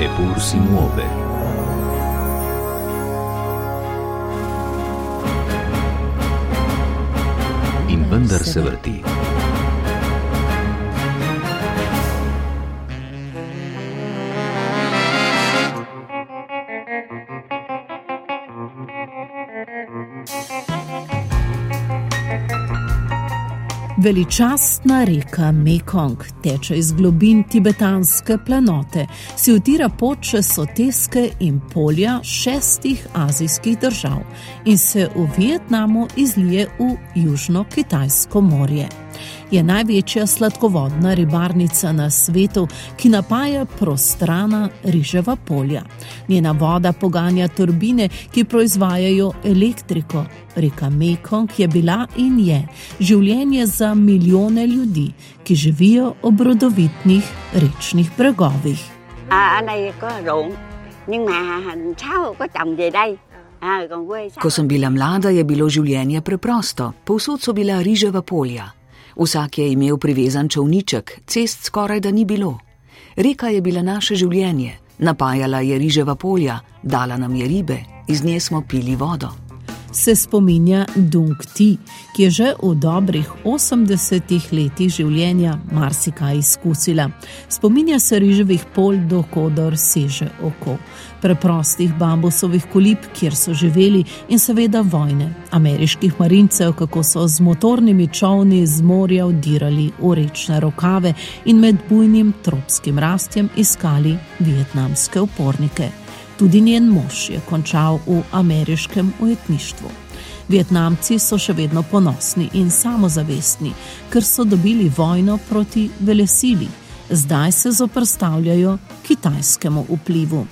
Eppur si muove. In vendar se Veličastna reka Mekong teče iz globin tibetanske planote, si utira pot čez soteske in polja šestih azijskih držav in se v Vietnamu izlije v Južno-Kitajsko morje je največja sladkovodna ribarnica na svetu, ki napaja prostrana riževa polja. Njena voda poganja turbine, ki proizvajajo elektriko. Reka Mekong je bila in je življenje za milijone ljudi, ki živijo ob rodovitnih rečnih bregovih. Ko sem bila mlada, je bilo življenje preprosto. Povsod so bila riževa polja. Vsak je imel privezan čovniček, cest skoraj da ni bilo. Reka je bila naše življenje, napajala je riževa polja, dala nam je ribe, iz nje smo pili vodo se spominja Dung Ti, ki je že v dobrih 80 letih življenja marsikaj izkusila. Spominja se riževih pol, dokodor seže oko, preprostih bambusovih kolib, kjer so živeli in seveda vojne, ameriških marincev, kako so z motornimi čovni z morja vdirali v rečne rokave in med bujnim tropskim rastjem iskali vietnamske upornike. Tudi njen mož je končal v ameriškem ujetništvu. Vietnamci so še vedno ponosni in samozavestni, ker so dobili vojno proti velesili. Zdaj se zoprstavljajo kitajskemu vplivu.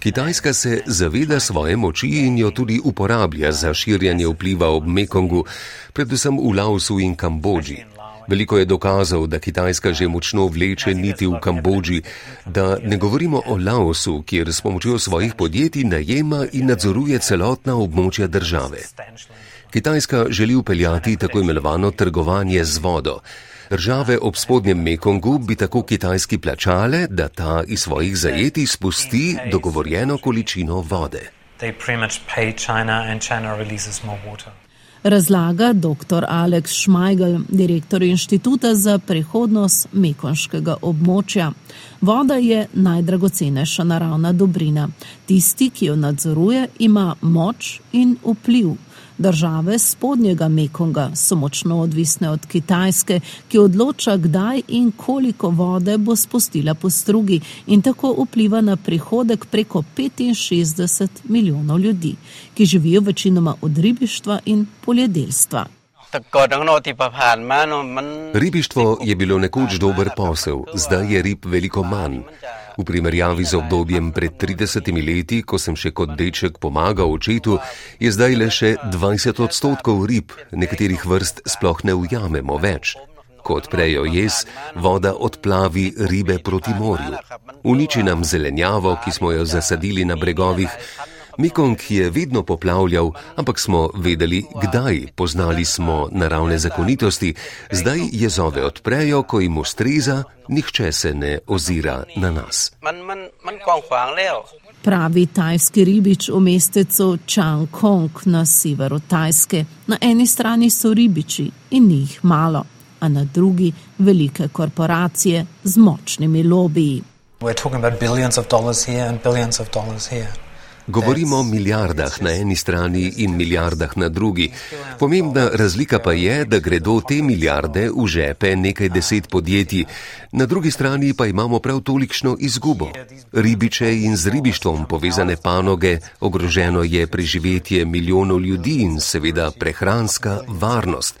Kitajska se zaveda svoje moči in jo tudi uporablja za širjanje vpliva ob Mekongu, predvsem v Laosu in Kambodži. Veliko je dokazov, da Kitajska že močno vleče niti v Kambodži, da ne govorimo o Laosu, kjer s pomočjo svojih podjetij najema in nadzoruje celotna območja države. Kitajska želi upeljati tako imenovano trgovanje z vodo. Države ob spodnjem Mekongu bi tako kitajski plačale, da ta iz svojih zajetij spusti dogovorjeno količino vode. They pretty much pay China and China releases more water razlaga dr. Aleks Šmajgl, direktor inštituta za prihodnost mekonškega območja. Voda je najdragocenejša naravna dobrina. Tisti, ki jo nadzoruje, ima moč in vpliv. Države spodnjega Mekonga so močno odvisne od Kitajske, ki odloča, kdaj in koliko vode bo spustila po strugi in tako vpliva na prihodek preko 65 milijonov ljudi, ki živijo večinoma od ribištva in poljedelstva. Ribištvo je bilo nekoč dober posel, zdaj je rib veliko manj. V primerjavi z obdobjem pred 30 leti, ko sem še kot deček pomagal očetu, je zdaj le še 20 odstotkov rib, nekaterih vrst sploh ne ujamemo več. Ko odprejo jez, voda odplavi ribe proti morju. Uniči nam zelenjavo, ki smo jo zasadili na bregovih, Mekong je vedno poplavljal, ampak smo vedeli, kdaj, poznali smo naravne zakonitosti, zdaj jezove odprejo, ko jim ustreza, nihče se ne ozira na nas. Pravi tajski ribič v mestecu Čangkong na severu Tajske. Na eni strani so ribiči in njih malo, a na drugi velike korporacije z močnimi lobiji. We're talking about billions of dollars here and billions of dollars here. Govorimo o milijardah na eni strani in milijardah na drugi. Pomembna razlika pa je, da gredo te milijarde v žepe nekaj deset podjetij, na drugi strani pa imamo prav tolikšno izgubo. Ribiče in z ribištvom povezane panoge, ogroženo je preživetje milijonov ljudi in seveda prehranska varnost.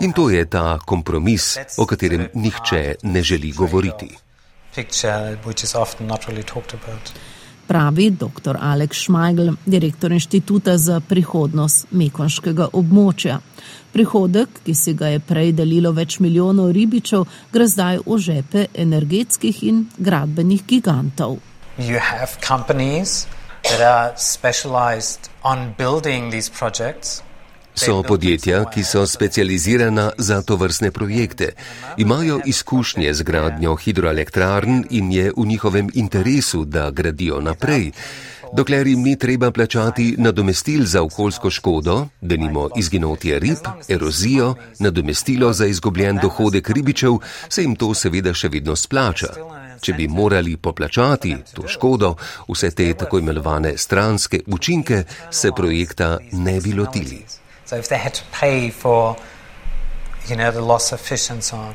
In to je ta kompromis, o katerem nihče ne želi govoriti. Picture, pravi dr. Aleks Šmajgl, direktor inštituta za prihodnost mekonškega območja. Prihodek, ki si ga je prej delilo več milijonov ribičev, gre zdaj v žepe energetskih in gradbenih gigantov. So podjetja, ki so specializirana za to vrstne projekte. Imajo izkušnje z gradnjo hidroelektrarn in je v njihovem interesu, da gradijo naprej. Dokler jim ni treba plačati nadomestil za okoljsko škodo, da nimo izginotje rib, erozijo, nadomestilo za izgubljen dohodek ribičev, se jim to seveda še vedno splača. Če bi morali poplačati to škodo, vse te tako imenovane stranske učinke, se projekta ne bi lotili. So if they had to pay for, you know, the loss of fish and so on,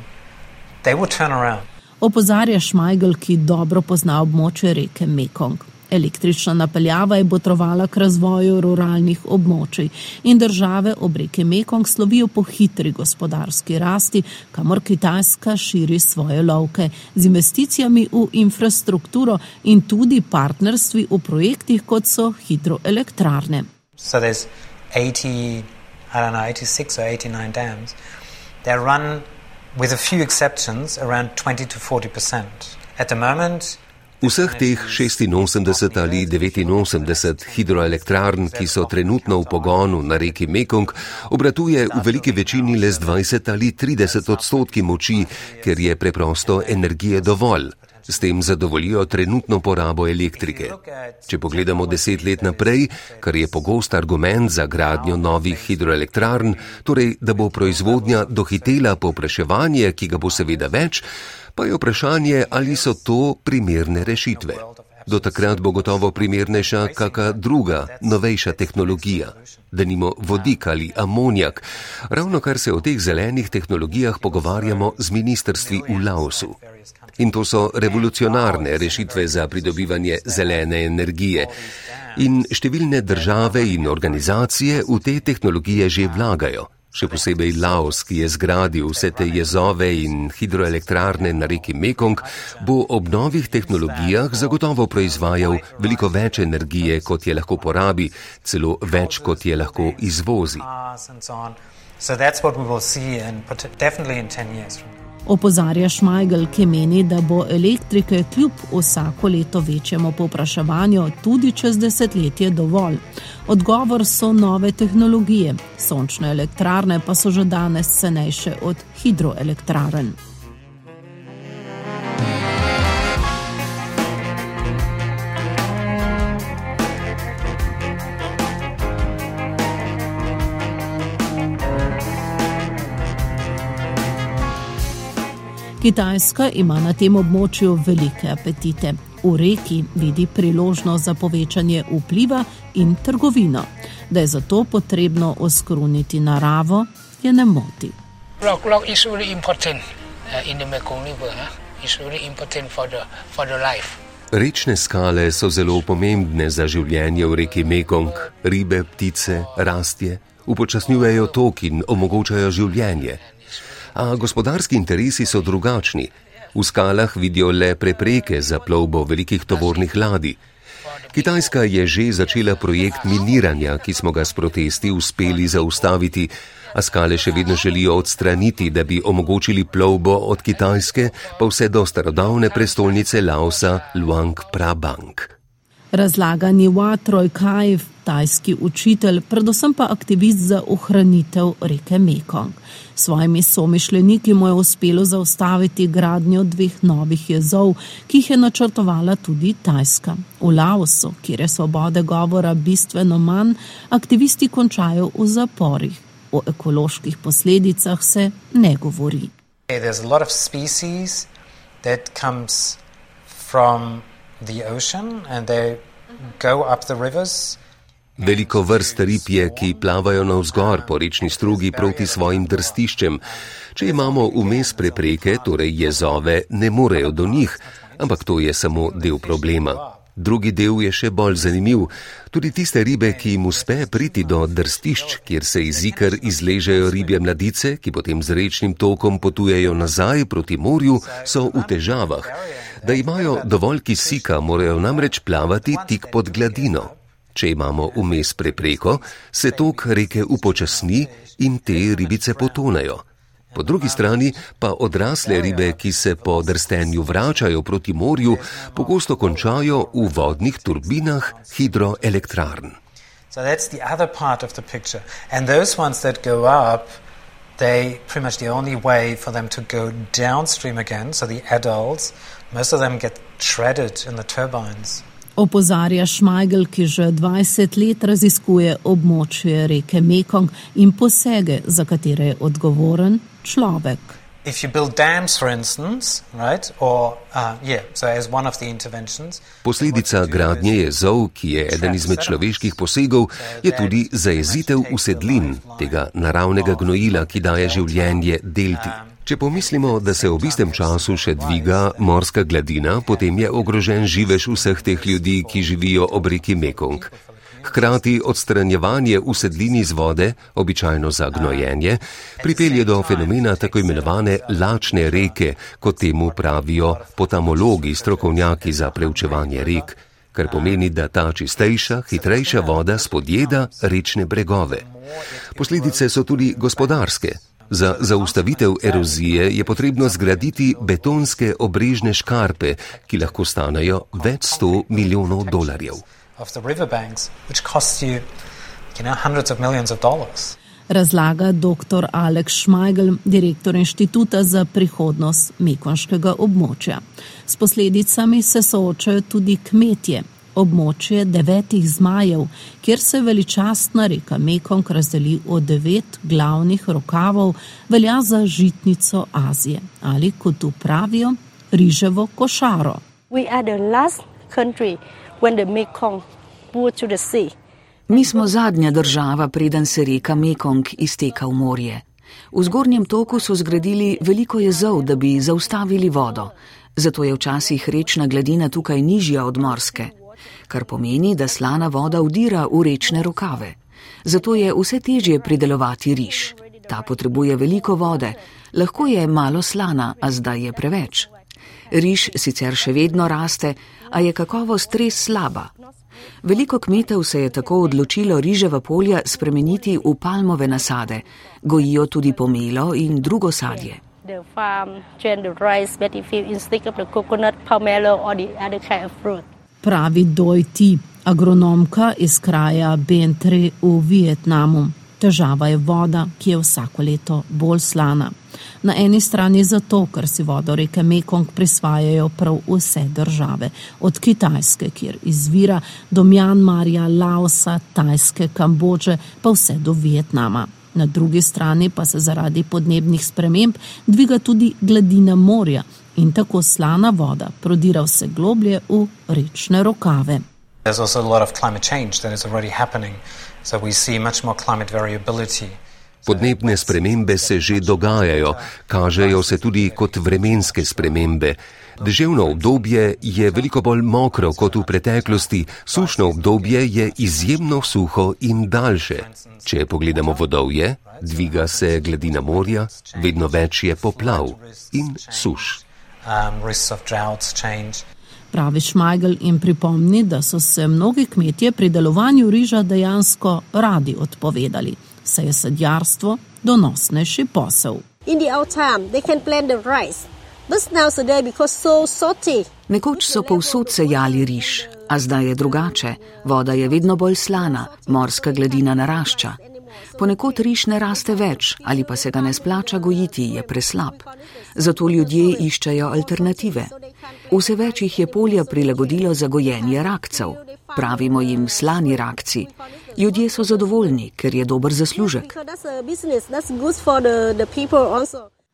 they would turn around. Opozarja Šmajgl, ki dobro pozna območje reke Mekong. Električna napeljava je botrovala k razvoju ruralnih območij in države ob reke Mekong slovijo po hitri gospodarski rasti, kamor Kitajska širi svoje lovke z investicijami v infrastrukturo in tudi partnerstvi v projektih, kot so hidroelektrarne. So I don't know, 86 or 89 dams, they're run with a few exceptions around 20 to 40 percent. At the moment, Vseh teh 86 ali 89 hidroelektrarn, ki so trenutno v pogonu na reki Mekong, obratuje v veliki večini le z 20 ali 30 odstotki moči, ker je preprosto energije dovolj. S tem zadovoljijo trenutno porabo elektrike. Če pogledamo deset let naprej, kar je pogost argument za gradnjo novih hidroelektrarn, torej da bo proizvodnja dohitela popraševanje, ki ga bo seveda več, pa je vprašanje, ali so to primerne rešitve. Do takrat bo gotovo primernejša kakšna druga, novejša tehnologija, da nimo vodik ali amonijak. Ravno kar se o teh zelenih tehnologijah pogovarjamo z ministrstvi v Laosu. In to so revolucionarne rešitve za pridobivanje zelene energije. In številne države in organizacije v te tehnologije že vlagajo. Še posebej Laos, ki je zgradil vse te jezove in hidroelektrarne na reki Mekong, bo ob novih tehnologijah zagotovo proizvajal veliko več energije, kot je lahko porabi, celo več, kot je lahko izvozi. So that's what we will see in, definitely in 10 years from now opozarja Šmajgl, ki meni, da bo elektrike kljub vsako leto večjemu popraševanju tudi čez desetletje dovolj. Odgovor so nove tehnologije, sončne elektrarne pa so že danes cenejše od hidroelektrarn. Kitajska ima na tem območju velike apetite. V reki vidi priložnost za povečanje vpliva in trgovino. Da je zato potrebno oskruniti naravo, je ne moti. Rock, rock Rečne skale so zelo pomembne za življenje v reki Mekong. Ribe, ptice, rastje upočasnjujejo tok in omogočajo življenje a gospodarski interesi so drugačni. V skalah vidijo le prepreke za plovbo velikih tovornih ladij. Kitajska je že začela projekt miniranja, ki smo ga s protesti uspeli zaustaviti, a skale še vedno želijo odstraniti, da bi omogočili plovbo od Kitajske pa vse do starodavne prestolnice Laosa Luang Prabang. Razlaga Niwa Trojkajev, tajski učitelj, predvsem pa aktivist za ohranitev reke Mekong. Svojimi somišljeniki mu je uspelo zaustaviti gradnjo dveh novih jezov, ki jih je načrtovala tudi Tajska. V Laosu, kjer je svobode govora bistveno manj, aktivisti končajo v zaporih. O ekoloških posledicah se ne govori. Hey, Veliko vrst rib je, ki plavajo navzgor po rečni strugi proti svojim drstiščem. Če imamo vmes prepreke, torej jezove, ne morejo do njih, ampak to je samo del problema. Drugi del je še bolj zanimiv. Tudi tiste ribe, ki jim uspe priti do drstišč, kjer se iz ikr izležejo ribje mladice, ki potem z rečnim tokom potujejo nazaj proti morju, so v težavah. Da imajo dovolj kisika, morajo namreč plavati tik pod gladino. Če imamo vmes prepreko, se tok reke upočasni in te ribice potonejo. Po drugi strani pa odrasle ribe, ki se po drstenju vračajo proti morju, pogosto končajo v vodnih turbinah hidroelektrarn. So that's the other part of the picture. And those ones that go up, they pretty much the only way for them to go downstream again. So the adults, most of them get shredded in the turbines. Opozarja Šmajgel, ki že 20 let raziskuje območje reke Mekong in posege, za katere je odgovoren človek. Posledica gradnje jezov, ki je eden izmed človeških posegov, je tudi zajezitev usedlin, tega naravnega gnojila, ki daje življenje delti. Če pomislimo, da se ob istem času še dviga morska gladina, potem je ogrožen živež vseh teh ljudi, ki živijo ob reki Mekong. Hkrati odstranjevanje usedlini z vode, običajno za gnojenje, pripelje do fenomena tako imenovane lačne reke, kot temu pravijo potamologi, strokovnjaki za preučevanje rek, kar pomeni, da ta čistejša, hitrejša voda spodjeda rečne bregove. Posledice so tudi gospodarske. Za zaustavitev erozije je potrebno zgraditi betonske obrežne škarpe, ki lahko stanejo več sto milijonov dolarjev of the riverbanks, which costs you, you know, hundreds of millions of dollars. Razlaga dr. Alex Schmeigel, direktor inštituta za prihodnost mekonškega območja. S posledicami se soočajo tudi kmetje. Območje devetih zmajev, kjer se veličastna reka Mekong razdeli v devet glavnih rokavov, velja za žitnico Azije ali kot pravijo, riževo košaro. Mi smo zadnja država, preden se reka Mekong izteka v morje. V zgornjem toku so zgradili veliko jezov, da bi zaustavili vodo, zato je včasih rečna gladina tukaj nižja od morske, kar pomeni, da slana voda vdira v rečne rokave. Zato je vse težje pridelovati riž. Ta potrebuje veliko vode, lahko je malo slana, a zdaj je preveč. Riž sicer še vedno raste, a je kakovost res slaba. Veliko kmetov se je tako odločilo riževa polja spremeniti v palmove nasade, gojijo tudi pomelo in drugo sadje. Pravi Doj Ti, agronomka iz kraja Bentre v Vietnamu. Težava je voda, ki je vsako leto bolj slana. Na eni strani zato, ker si vodo reke Mekong prisvajajo prav vse države, od Kitajske, kjer izvira, do Mjanmarja, Laosa, Tajske, Kambodže, pa vse do Vietnama. Na drugi strani pa se zaradi podnebnih sprememb dviga tudi gladina morja in tako slana voda prodira vse globlje v rečne rokave. There's also a lot of climate change that is already happening. So we see much more climate variability. Podnebne spremembe se že dogajajo, kažejo se tudi kot vremenske spremembe. Deževno obdobje je veliko bolj mokro kot v preteklosti, sušno obdobje je izjemno suho in daljše. Če pogledamo vodovje, dviga se gladina morja, vedno več je poplav in suš. Um, pravi Šmajgel in pripomni, da so se mnogi kmetje pri delovanju riža dejansko radi odpovedali, saj je sadjarstvo donosnejši posel. Nekoč so povsod sejali riž, a zdaj je drugače. Voda je vedno bolj slana, morska gladina narašča. Ponekod riž ne raste več ali pa se ga ne splača gojiti, je preslab. Zato ljudje iščejo alternative. Vse več jih je polja prilagodilo za gojenje rakcev. Pravimo jim slani rakci. Ljudje so zadovoljni, ker je dober zaslužek.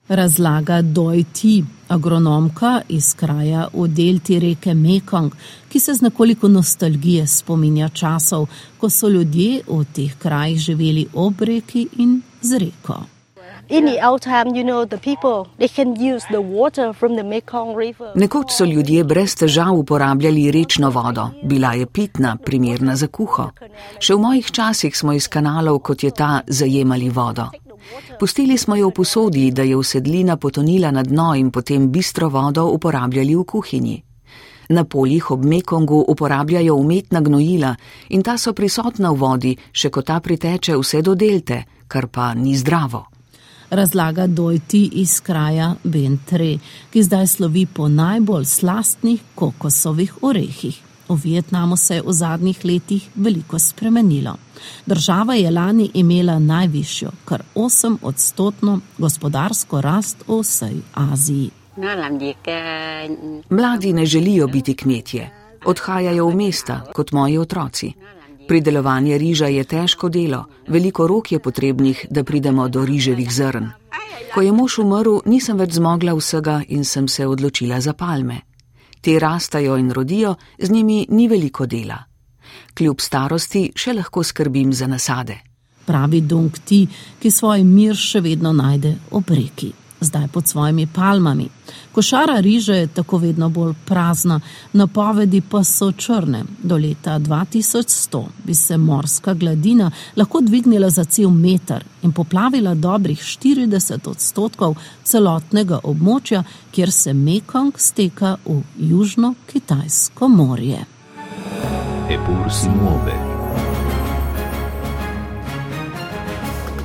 Razlaga Doj Ti, agronomka iz kraja v delti reke Mekong, ki se z nekoliko nostalgije spominja časov, ko so ljudje v teh krajih živeli ob reki in z reko. Nekoč so ljudje brez težav uporabljali rečno vodo, bila je pitna, primerna za kuho. Še v mojih časih smo iz kanalov, kot je ta, zajemali vodo. Pustili smo jo v posodi, da je usedlina potonila na dno in potem bistro vodo uporabljali v kuhinji. Na poljih ob Mekongu uporabljajo umetna gnojila in ta so prisotna v vodi, še ko ta priteče vse do delte, kar pa ni zdravo. Razlaga Dojti iz kraja Bentre, ki zdaj slovi po najbolj slastnih kokosovih orehih. V Vietnamu se je v zadnjih letih veliko spremenilo. Država je lani imela najvišjo, kar 8 odstotno gospodarsko rast v vsej Aziji. Mladi ne želijo biti kmetje, odhajajo v mesta kot moji otroci. Pridelovanje riža je težko delo, veliko rok je potrebnih, da pridemo do riževih zrn. Ko je mož umrl, nisem več zmogla vsega in sem se odločila za palme. Te rastajo in rodijo, z njimi ni veliko dela. Kljub starosti še lahko skrbim za nasade. Pravi Dong Ti, ki svoj mir še vedno najde ob reki zdaj pod svojimi palmami. Košara riže je tako vedno bolj prazna, napovedi pa so črne. Do leta 2100 bi se morska gladina lahko dvignila za cel meter in poplavila dobrih 40 odstotkov celotnega območja, kjer se Mekong steka v Južno-Kitajsko morje. Epur si muove.